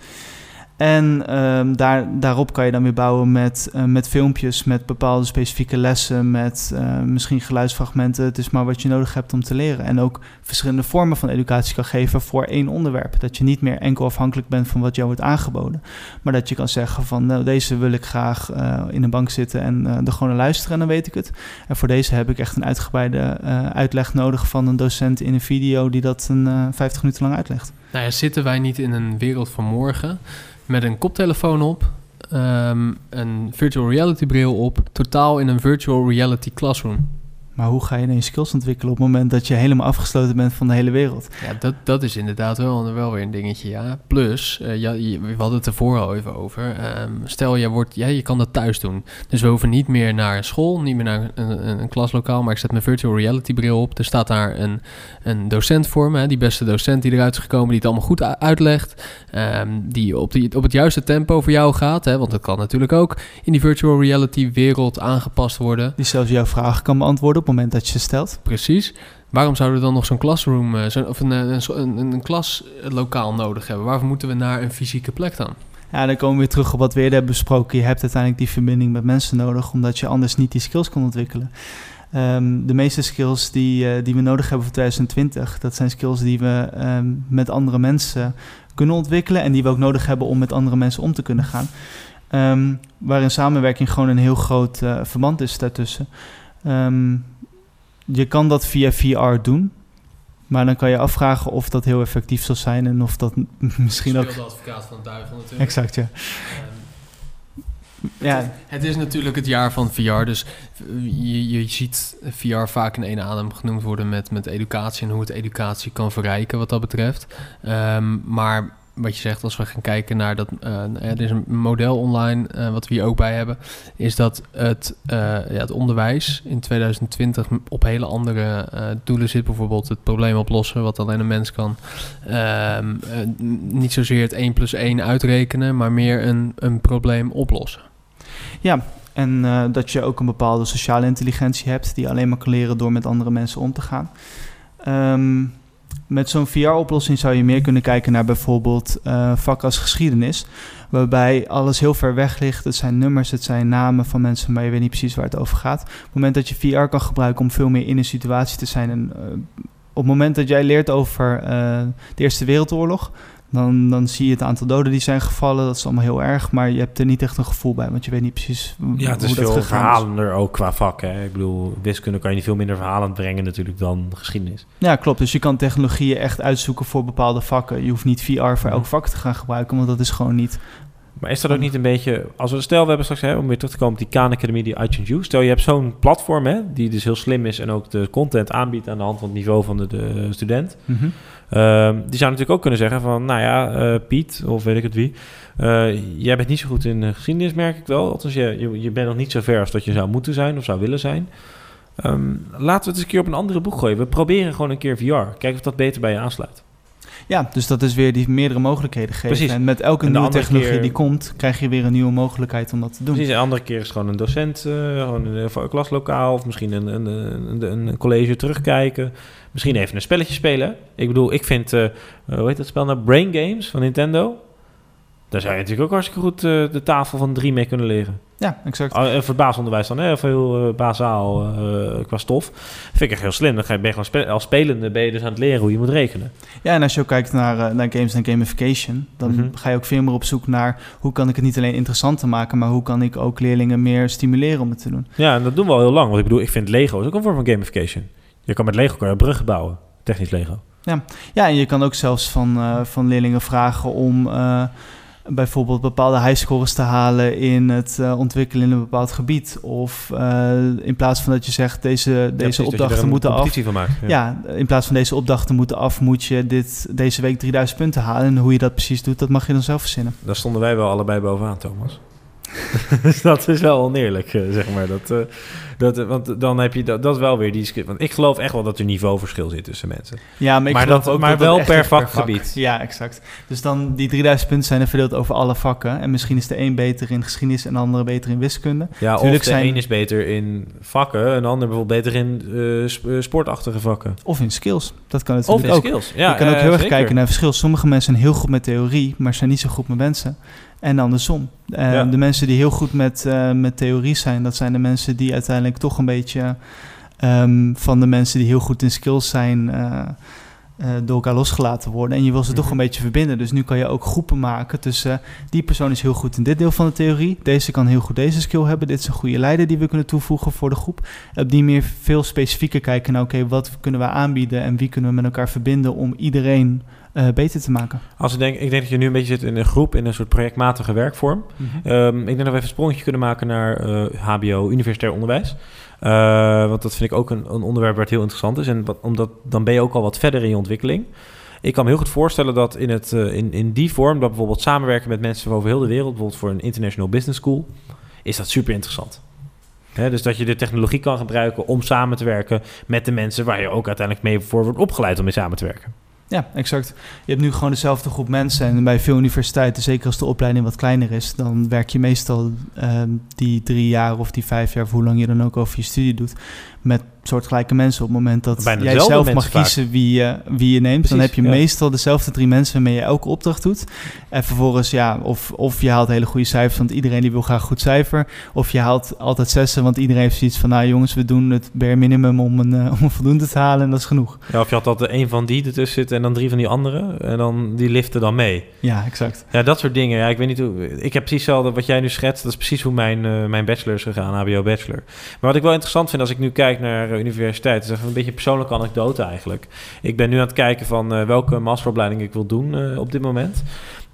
En ehm, daar, daarop kan je dan weer bouwen met, eh, met filmpjes, met bepaalde specifieke lessen, met eh, misschien geluidsfragmenten. Het is maar wat je nodig hebt om te leren. En ook verschillende vormen van educatie kan geven voor één onderwerp. Dat je niet meer enkel afhankelijk bent van wat jou wordt aangeboden. Maar dat je kan zeggen van nou, deze wil ik graag eh, in de bank zitten en er gewoon naar luisteren en dan weet ik het. En voor deze heb ik echt een uitgebreide uitleg nodig van een docent in een video die dat een eh 50 minuten lang uitlegt. Nou ja, zitten wij niet in een wereld van morgen met een koptelefoon op, ehm, een virtual reality bril op, totaal in een virtual reality classroom? Maar hoe ga je je skills ontwikkelen op het moment dat je helemaal afgesloten bent van de hele wereld? Ja, dat, dat is inderdaad wel, wel weer een dingetje, ja. Plus, eh, ja, je- we hadden het ervoor al even over. Ehm, stel, je, wordt, ja, je kan dat thuis doen. Dus we hoeven niet meer naar school, niet meer naar een, een, een klaslokaal. Maar ik zet mijn virtual reality bril op. Er staat daar een, een docent voor me. hè, Die beste docent die eruit is gekomen, die het allemaal goed uitlegt. Ehm, die, op die op het juiste tempo voor jou gaat. Hè, want dat kan natuurlijk ook in die virtual reality wereld aangepast worden. Die zelfs jouw vragen kan beantwoorden op moment dat je ze stelt. Precies. Waarom zouden we dan nog zo'n classroom eh, zo, of een, eh, een, een, een klaslokaal nodig hebben? Waarvoor moeten we naar een fysieke plek dan? Ja, dan komen we weer terug op wat we eerder hebben besproken. Je hebt uiteindelijk die verbinding met mensen nodig, omdat je anders niet die skills kan ontwikkelen. Ehm, de meeste skills die, eh, die we nodig hebben voor 2020, dat zijn skills die we ehm, met andere mensen kunnen ontwikkelen en die we ook nodig hebben om met andere mensen om te kunnen gaan. Ehm, waarin samenwerking gewoon een heel groot verband is daartussen. Je kan dat via VR doen, maar dan kan je afvragen of dat heel effectief zal zijn en of dat misschien ook... de advocaat van de duivel natuurlijk. Exact, ja. Ja, Het is natuurlijk het jaar van VR, dus je, je ziet VR vaak in één adem genoemd worden met, met educatie en hoe het educatie kan verrijken wat dat betreft. Ehm, maar wat je zegt, als we gaan kijken naar dat, eh, er is een model online, eh, wat we hier ook bij hebben, is dat het, eh, ja, het onderwijs in 2020 op hele andere doelen zit. Bijvoorbeeld het probleem oplossen, wat alleen een mens kan. Ehm, eh, niet zozeer het 1 plus 1 uitrekenen, maar meer een, een probleem oplossen. Ja, en dat je ook een bepaalde sociale intelligentie hebt die alleen maar kan leren door met andere mensen om te gaan. Ehm, met zo'n VR-oplossing zou je meer kunnen kijken naar bijvoorbeeld eh vak als geschiedenis, waarbij alles heel ver weg ligt. Het zijn nummers, het zijn namen van mensen, maar je weet niet precies waar het over gaat. Op het moment dat je VR kan gebruiken om veel meer in een situatie te zijn en eh, op het moment dat jij leert over eh, de Eerste Wereldoorlog, dan, dan zie je het aantal doden die zijn gevallen. Dat is allemaal heel erg, maar je hebt er niet echt een gevoel bij, want je weet niet precies Ja, het is hoe dat veel gegaan is. verhalender ook qua vak. Hè. Ik bedoel, wiskunde kan je niet veel minder verhalend brengen natuurlijk dan geschiedenis. Ja, klopt. Dus je kan technologieën echt uitzoeken voor bepaalde vakken. Je hoeft niet VR voor elk Mhm. vak te gaan gebruiken, want dat is gewoon niet. Maar is dat ook niet een beetje... Als we, stel, we hebben straks, hè, om weer terug te komen op die Khan Academy, die iTunes U. Stel, je hebt zo'n platform, hè, die dus heel slim is en ook de content aanbiedt aan de hand van het niveau van de, de student. Ehm, die zou natuurlijk ook kunnen zeggen van, nou ja, eh, Piet, of weet ik het wie. eh, jij bent niet zo goed in eh, geschiedenis, merk ik wel. Althans, je, je, je bent nog niet zo ver als dat je zou moeten zijn of zou willen zijn. Ehm, laten we het eens een keer op een andere boek gooien. We proberen gewoon een keer VR. Kijken of dat beter bij je aansluit. Ja, dus dat is weer die meerdere mogelijkheden geven. Precies. En met elke En nieuwe technologie keer- die komt, krijg je weer een nieuwe mogelijkheid om dat te doen. Precies, een andere keer is gewoon een docent, eh, gewoon een eh, klaslokaal... of misschien een, een, een, een, een college terugkijken. Misschien even een spelletje spelen. Ik bedoel, ik vind, eh, hoe heet dat spel nou? Brain Games van Nintendo. Daar zou je natuurlijk ook hartstikke goed de tafel van drie mee kunnen leren. Ja, exact. Oh, en voor het basisonderwijs dan, hè, of heel eh, bazaal eh, qua stof. Vind ik echt heel slim. Dan ga je, ben je gewoon spe- als spelende ben je dus aan het leren hoe je moet rekenen. Ja, en als je ook kijkt naar, eh, naar games en gamification, dan Mhm. ga je ook veel meer op zoek naar hoe kan ik het niet alleen interessanter maken, maar hoe kan ik ook leerlingen meer stimuleren om het te doen. Ja, en dat doen we al heel lang. Want ik bedoel, ik vind Lego is ook een vorm van gamification. Je kan met Lego kan je bruggen bouwen. Technisch Lego. Ja, en je kan ook zelfs van, van leerlingen vragen om bijvoorbeeld bepaalde highscores te halen in het eh, ontwikkelen in een bepaald gebied. Of eh, in plaats van dat je zegt deze, deze opdrachten moeten af. maakt. Ja. Ja, in plaats van deze opdrachten moeten af, moet je dit, deze week 3000 punten halen. En hoe je dat precies doet, dat mag je dan zelf verzinnen. Daar stonden wij wel allebei bovenaan, Thomas. <laughs> dus dat is wel oneerlijk, eh, zeg maar. Dat, eh, dat, eh, want dan heb je dat, dat wel weer die... Want ik geloof echt wel dat er niveauverschil zit tussen mensen. Ja, maar, ik Maar geloof dat- ook maar dat wel per vakgebied. Ja, exact. Dus dan die 3000 punten zijn er verdeeld over alle vakken. En misschien is de een beter in geschiedenis en de andere beter in wiskunde. Ja, of de zijn- een is beter in vakken... en de ander bijvoorbeeld beter in sp- sportachtige vakken. Of in skills. Dat kan Of natuurlijk in ook. skills. Ja, je kan ook heel erg zeker. kijken naar verschil. Sommige mensen zijn heel goed met theorie, maar zijn niet zo goed met mensen. En andersom. Eh, Ja. De mensen die heel goed met, eh, met theorie zijn, dat zijn de mensen die uiteindelijk toch een beetje ehm, van de mensen die heel goed in skills zijn, eh, eh, door elkaar losgelaten worden. En je wil ze toch Mhm. een beetje verbinden. Dus nu kan je ook groepen maken tussen die persoon is heel goed in dit deel van de theorie. Deze kan heel goed deze skill hebben. Dit is een goede leider die we kunnen toevoegen voor de groep. Op die meer veel specifieker kijken naar oké, wat kunnen we aanbieden en wie kunnen we met elkaar verbinden om iedereen eh, beter te maken. Als ik, denk, ik denk dat je nu een beetje zit in een groep... in een soort projectmatige werkvorm. Ehm, ik denk dat we even een sprongetje kunnen maken naar eh, HBO, universitair onderwijs. Eh, want dat vind ik ook een, een onderwerp waar het heel interessant is. En wat, omdat, dan ben je ook al wat verder in je ontwikkeling. Ik kan me heel goed voorstellen dat in, het, eh, in, in die vorm... dat bijvoorbeeld samenwerken met mensen van over heel de wereld... bijvoorbeeld voor een international business school... is dat super interessant. Dus dat je de technologie kan gebruiken om samen te werken met de mensen waar je ook uiteindelijk mee voor wordt opgeleid om mee samen te werken. Ja, exact. Je hebt nu gewoon dezelfde groep mensen. En bij veel universiteiten, zeker als de opleiding wat kleiner is, dan werk je meestal ehm, die drie jaar of die vijf jaar, of hoe lang je dan ook over je studie doet, met soortgelijke mensen. Op het moment dat Bijna jij zelf mag vaak. kiezen wie, je wie je neemt, dan heb je ja. meestal dezelfde drie mensen waarmee je elke opdracht doet. En vervolgens, ja, of, of je haalt hele goede cijfers, want iedereen die wil graag een goed cijfer. Of je haalt altijd zessen, want iedereen heeft zoiets van, nou jongens, we doen het bare minimum om een, eh, <laughs> om een voldoende te halen en dat is genoeg. Ja, of je had altijd een van die ertussen zitten en dan drie van die andere. En dan die liften dan mee. Ja, exact. Ja, dat soort dingen. Ja, ik weet niet hoe. Ik heb precies hetzelfde wat jij nu schetst. Dat is precies hoe mijn, eh, mijn bachelor is gegaan, HBO Bachelor. Maar wat ik wel interessant vind als ik nu kijk naar eh, universiteit, is even een beetje persoonlijke anekdote eigenlijk. Ik ben nu aan het kijken van eh, welke masteropleiding ik wil doen eh, op dit moment.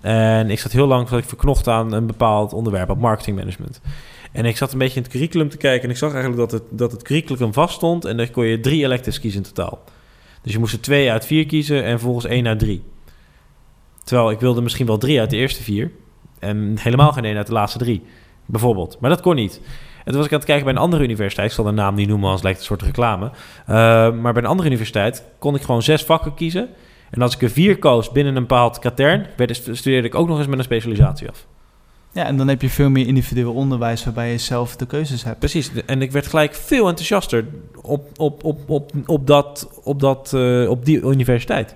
En ik zat heel lang ik verknocht aan een bepaald onderwerp, op marketingmanagement. En ik zat een beetje in het curriculum te kijken en ik zag eigenlijk dat het, dat het curriculum vaststond en dan kon je drie electives kiezen in totaal. Dus je moest er twee uit vier kiezen en vervolgens één uit drie. Terwijl ik wilde misschien wel drie uit de eerste vier. En helemaal geen één uit de laatste drie. Bijvoorbeeld. Maar dat kon niet. En toen was ik aan het kijken bij een andere universiteit. Ik zal de naam niet noemen, anders lijkt het een soort reclame. Uh, maar bij een andere universiteit kon ik gewoon zes vakken kiezen. En als ik er vier koos binnen een bepaald katern... werd- studeerde ik ook nog eens met een specialisatie af. Ja, en dan heb je veel meer individueel onderwijs waarbij je zelf de keuzes hebt. Precies. En ik werd gelijk veel enthousiaster op, op, op, op, op, dat, op, dat, uh, op die universiteit.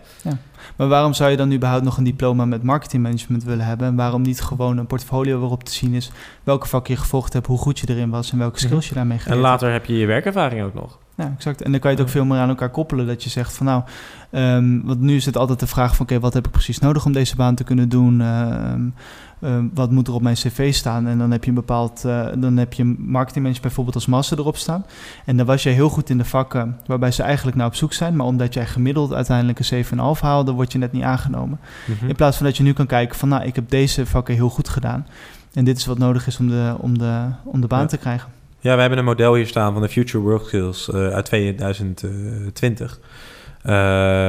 Maar waarom zou je dan überhaupt nog een diploma met marketingmanagement willen hebben? En waarom niet gewoon een portfolio waarop te zien is welke vak je gevolgd hebt, hoe goed je erin was en welke skills je daarmee geleerd En later heb je je werkervaring ook nog. Ja, exact. En dan kan je het ook veel meer aan elkaar koppelen. Dat je zegt van nou, um, want nu is het altijd de vraag van oké, okay, wat heb ik precies nodig om deze baan te kunnen doen? Um, um, wat moet er op mijn cv staan? En dan heb je een bepaald, uh, dan heb je marketingmanager bijvoorbeeld als master erop staan. En dan was jij heel goed in de vakken waarbij ze eigenlijk naar op zoek zijn. Maar omdat jij gemiddeld uiteindelijk een 7,5 haalde, word je net niet aangenomen. Mhm. In plaats van dat je nu kan kijken van nou, ik heb deze vakken heel goed gedaan. En dit is wat nodig is om de, om de, om de baan Ja. te krijgen. Ja, we hebben een model hier staan van de Future Work Skills uh, uit 2020. Uh,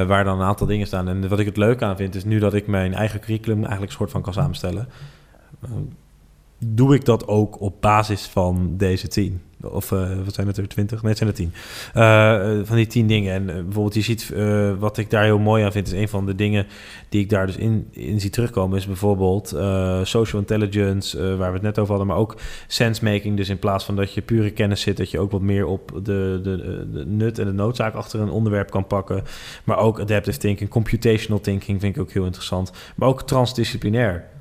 waar dan een aantal dingen staan. En wat ik het leuk aan vind, is nu dat ik mijn eigen curriculum eigenlijk soort van kan samenstellen. Doe ik dat ook op basis van deze tien? Of uh, wat zijn het er, twintig? Nee, het zijn er tien. Uh, van die tien dingen. En bijvoorbeeld, je ziet wat ik daar heel mooi aan vind, is een van de dingen die ik daar dus in, in zie terugkomen, is bijvoorbeeld social intelligence, waar we het net over hadden, maar ook sensemaking. Dus in plaats van dat je pure kennis zit, dat je ook wat meer op de, de, de nut en de noodzaak achter een onderwerp kan pakken. Maar ook adaptive thinking, computational thinking vind ik ook heel interessant. Maar ook transdisciplinair.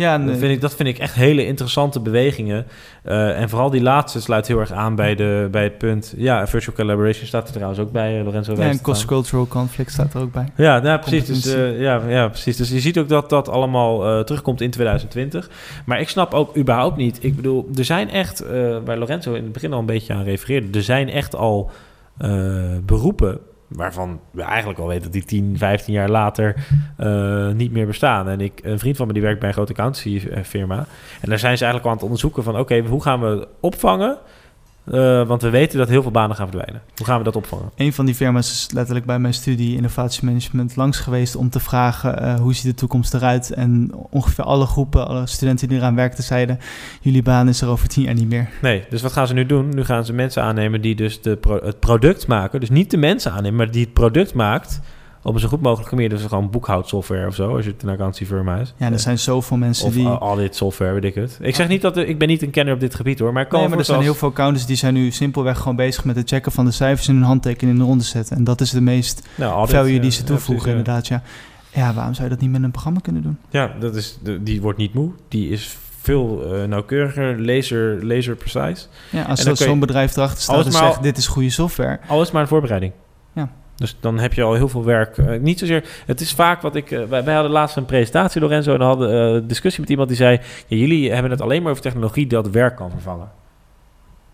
Ja, dat, vind ik, dat vind ik echt hele interessante bewegingen. Uh, en vooral die laatste sluit heel erg aan bij, de, bij het punt... Ja, virtual collaboration staat er trouwens ook bij, Lorenzo. Ja, en cross-cultural conflict staat er ook bij. Ja, nou, precies. Dus, uh, ja, ja, precies. Dus je ziet ook dat dat allemaal uh, terugkomt in 2020. Maar ik snap ook überhaupt niet... Ik bedoel, er zijn echt... waar Lorenzo in het begin al een beetje aan refereerde... Er zijn echt al beroepen waarvan we eigenlijk al weten dat die 10, 15 jaar later uh, niet meer bestaan. En ik, een vriend van me die werkt bij een grote accountancy firma. En daar zijn ze eigenlijk aan het onderzoeken van... oké, hoe gaan we opvangen Eh, want we weten dat heel veel banen gaan verdwijnen. Hoe gaan we dat opvangen? Een van die firma's is letterlijk bij mijn studie innovatiemanagement langs geweest om te vragen eh, hoe ziet de toekomst eruit. En ongeveer alle groepen, alle studenten die eraan werkten, zeiden: jullie baan is er over tien jaar niet meer. Nee, dus wat gaan ze nu doen? Nu gaan ze mensen aannemen die dus de pro- het product maken. Dus niet de mensen aannemen, maar die het product maakt op een zo goed mogelijke manier. Dus gewoon boekhoudsoftware of zo, als je het een accountancyfirma is. Ja, er zijn zoveel mensen Of die. audit software, weet ik het. Ik zeg niet dat ik ben niet een kenner op dit gebied hoor, maar Nee, maar er zijn heel veel accountants die zijn nu simpelweg gewoon bezig met het checken van de cijfers en hun handtekening in de ronde zetten. En dat is de meest nou, audit, value eh, die ze ja, toevoegen, precies, ja. inderdaad. Ja. ja, waarom zou je dat niet met een programma kunnen doen? Ja, dat is, die wordt niet moe. Die is veel eh, nauwkeuriger, laser, laser precise. Ja, als je- zo'n bedrijf erachter staat en zegt, dit is goede software. Alles maar een voorbereiding. Dus dan heb je al heel veel werk. Eh, niet zozeer. Het is vaak wat ik. eh, wij, wij hadden laatst een presentatie, Lorenzo, en hadden eh, een discussie met iemand die zei: ja, Jullie hebben het alleen maar over technologie dat werk kan vervangen.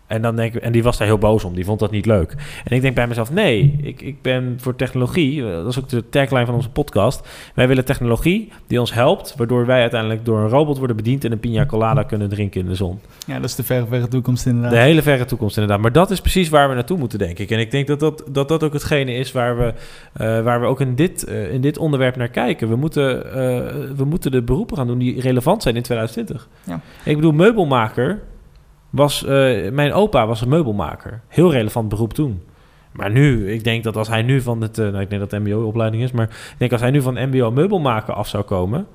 En, dan denk ik, en die was daar heel boos om, die vond dat niet leuk. En ik denk bij mezelf: nee, ik, ik ben voor technologie. eh, Dat is ook de tagline van onze podcast. Wij willen technologie die ons helpt, waardoor wij uiteindelijk door een robot worden bediend en een pina colada kunnen drinken in de zon. Ja, dat is de verre, verre toekomst inderdaad. De hele verre toekomst inderdaad. Maar dat is precies waar we naartoe moeten, denk ik. En ik denk dat dat, dat, dat ook hetgene is waar we, eh, waar we ook in dit, eh, in dit onderwerp naar kijken. We moeten, we moeten de beroepen gaan doen die relevant zijn in 2020. Ja. Ik bedoel, meubelmaker was... eh, mijn opa was een meubelmaker. Heel relevant beroep toen. Maar nu, ik denk dat als hij nu van het... eh, nou, ik denk dat het mbo-opleiding is, maar ik denk als hij nu van mbo meubelmaker af zou komen...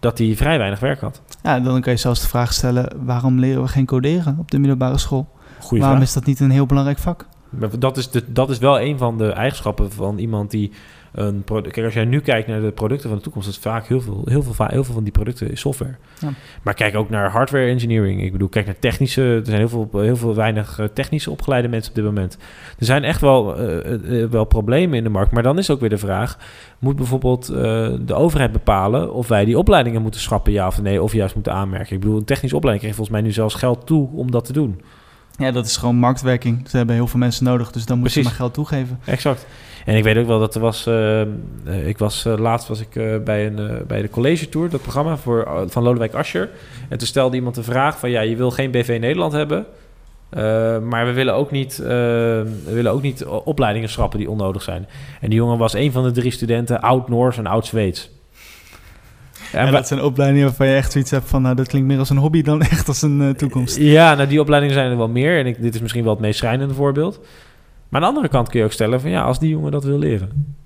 dat hij vrij weinig werk had. Ja, dan kan je zelfs de vraag stellen, waarom leren we geen coderen op de middelbare school? Goeie waarom vraag. is dat niet een heel belangrijk vak? Maar Dat is, de, dat is wel een van de eigenschappen van iemand die een product. Kijk, als jij nu kijkt naar de producten van de toekomst, is vaak heel veel, heel veel, heel veel van die producten is software. Ja. Maar kijk ook naar hardware engineering. Ik bedoel, kijk naar technische. Er zijn heel veel, heel veel weinig eh, technische opgeleide mensen op dit moment. Er zijn echt wel, eh, eh, wel problemen in de markt. Maar dan is ook weer de vraag: moet bijvoorbeeld de overheid bepalen of wij die opleidingen moeten schrappen, ja of nee, of juist moeten aanmerken? Ik bedoel, een technische opleiding krijgt volgens mij nu zelfs geld toe om dat te doen. Ja, dat is gewoon marktwerking. Ze hebben heel veel mensen nodig, dus dan moet je maar geld toegeven. Exact. En ik weet ook wel dat er was. eh, eh, ik was eh, laatst was ik eh, bij, een, bij de college tour, dat programma voor, van Lodewijk Asscher. En toen stelde iemand de vraag: van ja, je wil geen BV Nederland hebben. maar we willen ook niet, we willen ook niet opleidingen schrappen die onnodig zijn. En die jongen was een van de drie studenten, oud-Noors en oud-Zweeds. Ja, En dat zijn opleidingen waarvan je echt zoiets hebt van, nou, dat klinkt meer als een hobby dan <laughs> echt als een eh, toekomst. Ja, nou die opleidingen zijn er wel meer. En ik, dit is misschien wel het meest schrijnende voorbeeld. Maar aan de andere kant kun je ook stellen van ja, als die jongen dat wil leren.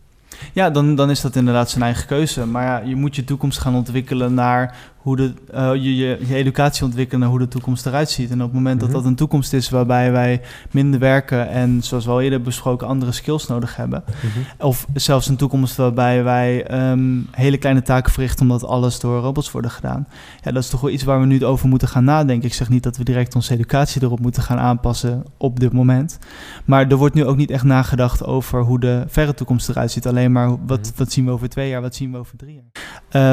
Ja, dan, dan is dat inderdaad zijn eigen keuze. Maar ja, je moet je toekomst gaan ontwikkelen naar hoe de, eh, je, je, je educatie ontwikkelen naar hoe de toekomst eruit ziet. En op het moment Mhm. dat dat een toekomst is waarbij wij minder werken en zoals we al eerder besproken andere skills nodig hebben. Of zelfs een toekomst waarbij wij ehm, hele kleine taken verrichten omdat alles door robots worden gedaan. Ja, dat is toch wel iets waar we nu over moeten gaan nadenken. Ik zeg niet dat we direct onze educatie erop moeten gaan aanpassen op dit moment. Maar er wordt nu ook niet echt nagedacht over hoe de verre toekomst eruit ziet. Alleen maar wat, Mhm. wat zien we over twee jaar, wat zien we over drie jaar.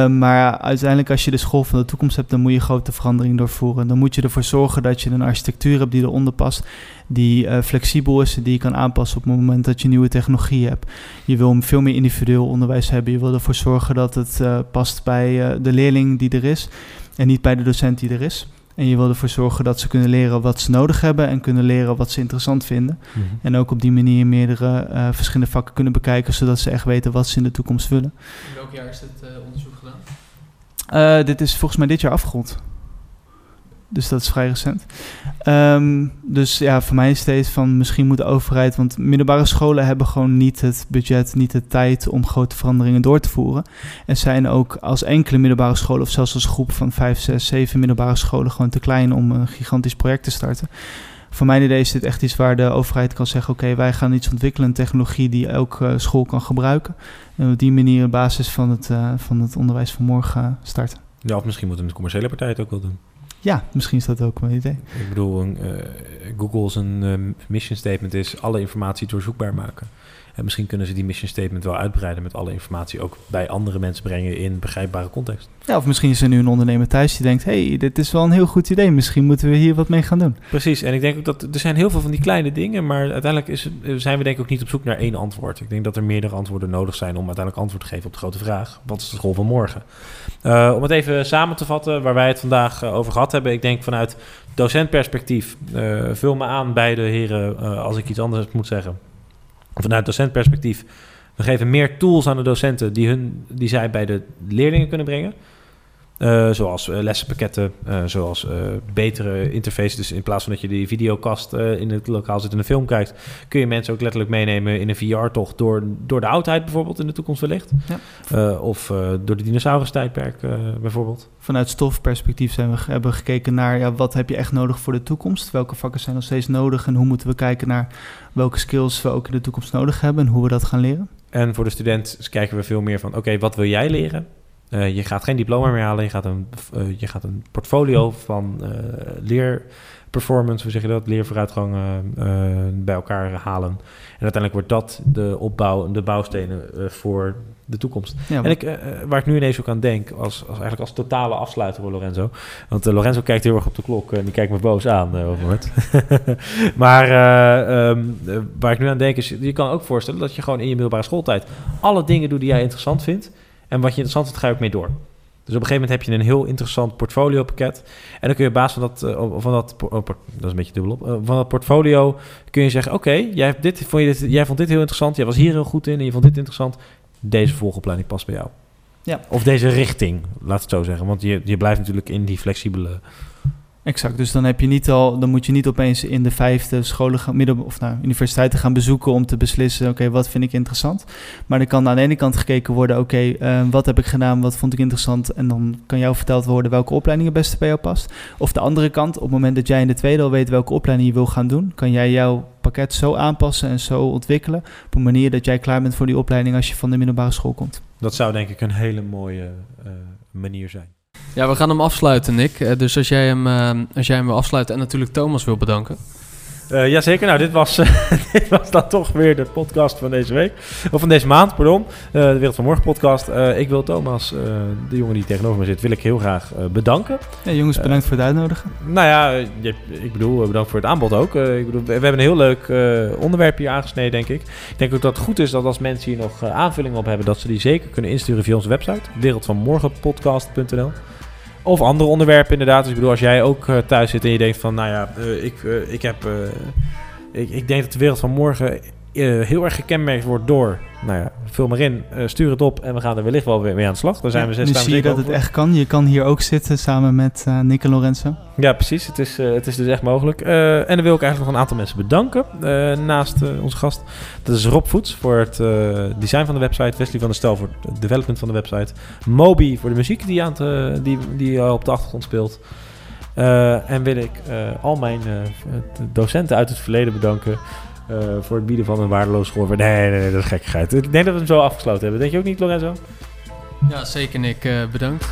Ehm, maar uiteindelijk als je de school van de toekomst hebt, dan moet je grote veranderingen doorvoeren. Dan moet je ervoor zorgen dat je een architectuur hebt die eronder past, die eh, flexibel is, die je kan aanpassen op het moment dat je nieuwe technologie hebt. Je wil veel meer individueel onderwijs hebben. Je wil ervoor zorgen dat het eh, past bij eh, de leerling die er is en niet bij de docent die er is. En je wil ervoor zorgen dat ze kunnen leren wat ze nodig hebben en kunnen leren wat ze interessant vinden. En ook op die manier meerdere eh, verschillende vakken kunnen bekijken, zodat ze echt weten wat ze in de toekomst willen. In welk jaar is dit eh, onderzoek Eh, dit is volgens mij dit jaar afgerond. Dus dat is vrij recent. Ehm, dus ja, voor mij is steeds van misschien moet de overheid, want middelbare scholen hebben gewoon niet het budget, niet de tijd om grote veranderingen door te voeren. En zijn ook als enkele middelbare scholen, of zelfs als groep van vijf, zes, zeven middelbare scholen, gewoon te klein om een gigantisch project te starten. Voor mijn idee is dit echt iets waar de overheid kan zeggen: Oké, wij gaan iets ontwikkelen, een technologie die elke eh, school kan gebruiken. En op die manier op basis van het, eh, van het onderwijs van morgen eh, starten. Ja, of misschien moeten de commerciële partijen het ook wel doen. Ja, misschien is dat ook een idee. Ik bedoel, eh, Google's een mission statement is alle informatie doorzoekbaar maken. En misschien kunnen ze die mission statement wel uitbreiden met alle informatie ook bij andere mensen brengen in begrijpbare context. Ja, of misschien is er nu een ondernemer thuis die denkt... hey, dit is wel een heel goed idee. Misschien moeten we hier wat mee gaan doen. Precies, en ik denk ook dat er zijn heel veel van die kleine dingen, maar uiteindelijk is, het- zijn we denk ik ook niet op zoek naar één antwoord. Ik denk dat er meerdere antwoorden nodig zijn om uiteindelijk antwoord te geven op de grote vraag: wat is de school van morgen? Eh, om het even samen te vatten, waar wij het vandaag eh, over gehad hebben, ik denk vanuit docentperspectief, eh, vul me aan beide heren eh, als ik iets anders moet zeggen. Vanuit docentperspectief, we geven meer tools aan de docenten die, hun, die zij bij de leerlingen kunnen brengen. Eh, zoals eh, lessenpakketten, eh, zoals betere interfaces. Dus in plaats van dat je die videokast in het lokaal zit en een film kijkt, kun je mensen ook letterlijk meenemen in een VR-tocht door, door de oudheid bijvoorbeeld in de toekomst wellicht. Ja. Of door de dinosaurus-tijdperk bijvoorbeeld. Vanuit stofperspectief zijn we, hebben we gekeken naar... Ja, wat heb je echt nodig voor de toekomst? Welke vakken zijn nog steeds nodig? En hoe moeten we kijken naar welke skills we ook in de toekomst nodig hebben... en hoe we dat gaan leren? En voor de student kijken we veel meer van, oké, wat wil jij leren? Eh, je gaat geen diploma meer halen, je gaat een, eh, je gaat een portfolio van eh, leerperformance, hoe zeg je dat, leervooruitgang bij elkaar halen. En uiteindelijk wordt dat de opbouw, de bouwstenen voor de toekomst. Ja, En ik, waar ik nu ineens ook aan denk, als, als eigenlijk als totale afsluiter voor Lorenzo. Want Lorenzo kijkt heel erg op de klok en die kijkt me boos aan, uh, Robert. <laughs> maar eh, ehm, eh, waar ik nu aan denk is, je kan ook voorstellen dat je gewoon in je middelbare schooltijd alle dingen doet die jij interessant vindt. En wat je interessant vindt, ga je ook mee door. Dus op een gegeven moment heb je een heel interessant portfoliopakket. En dan kun je op basis van dat, eh, van dat, oh, dat is een beetje dubbelop, eh, van dat portfolio kun je zeggen, oké, jij, hebt dit, vond je dit, jij vond dit heel interessant, jij was hier heel goed in en je vond dit interessant. Deze volgopleiding past bij jou. Ja. Of deze richting, laat het zo zeggen. Want je, je blijft natuurlijk in die flexibele... Exact, dus dan, heb je niet al, dan moet je niet opeens in de vijfde scholen gaan, midden, of nou, universiteiten gaan bezoeken om te beslissen, oké, wat vind ik interessant? Maar er kan aan de ene kant gekeken worden, oké, eh, wat heb ik gedaan, wat vond ik interessant? En dan kan jou verteld worden welke opleiding het beste bij jou past. Of de andere kant, op het moment dat jij in de tweede al weet welke opleiding je wil gaan doen, kan jij jouw pakket zo aanpassen en zo ontwikkelen op een manier dat jij klaar bent voor die opleiding als je van de middelbare school komt. Dat zou denk ik een hele mooie eh, manier zijn. Ja, we gaan hem afsluiten, Nick. Eh, dus als jij, hem, eh, als jij hem wil afsluiten en natuurlijk Thomas wil bedanken. Eh jazeker, nou dit was, <laughs> dit was dan toch weer de podcast van deze week. Of van deze maand, pardon. Eh, de Wereld van Morgen podcast. Eh, ik wil Thomas, de jongen die tegenover me zit, wil ik heel graag bedanken. Ja, jongens, bedankt voor het uitnodigen. Nou ja, je, ik bedoel, bedankt voor het aanbod ook. Ik bedoel, we, we hebben een heel leuk onderwerp hier aangesneden, denk ik. Ik denk ook dat het goed is dat als mensen hier nog aanvullingen op hebben, dat ze die zeker kunnen insturen via onze website, wereldvanmorgenpodcast.nl. Of andere onderwerpen inderdaad. Dus ik bedoel, als jij ook eh, thuis zit en je denkt van, nou ja, eh, ik, eh, ik heb... ik, ik denk dat de wereld van morgen eh, heel erg gekenmerkt wordt door... Nou ja, vul maar in, eh, stuur het op en we gaan er wellicht wel weer mee aan de slag. Daar zijn we zes nu zie je dat het echt kan. Je kan hier ook zitten samen met eh Nick en Lorenzo. Ja, precies. Het is, het is dus echt mogelijk. En dan wil ik eigenlijk nog een aantal mensen bedanken naast onze gast. Dat is Rob Voets voor het design van de website. Wesley van der Stel voor het development van de website. Moby voor de muziek die, aan die, die op de achtergrond speelt. En wil ik al mijn docenten uit het verleden bedanken. Eh, voor het bieden van een waardeloos gehoor. Nee, nee, nee, dat is gekkigheid. Ik denk dat we hem zo afgesloten hebben. Denk je ook niet, Lorenzo? Ja, zeker Nick. Uh, bedankt.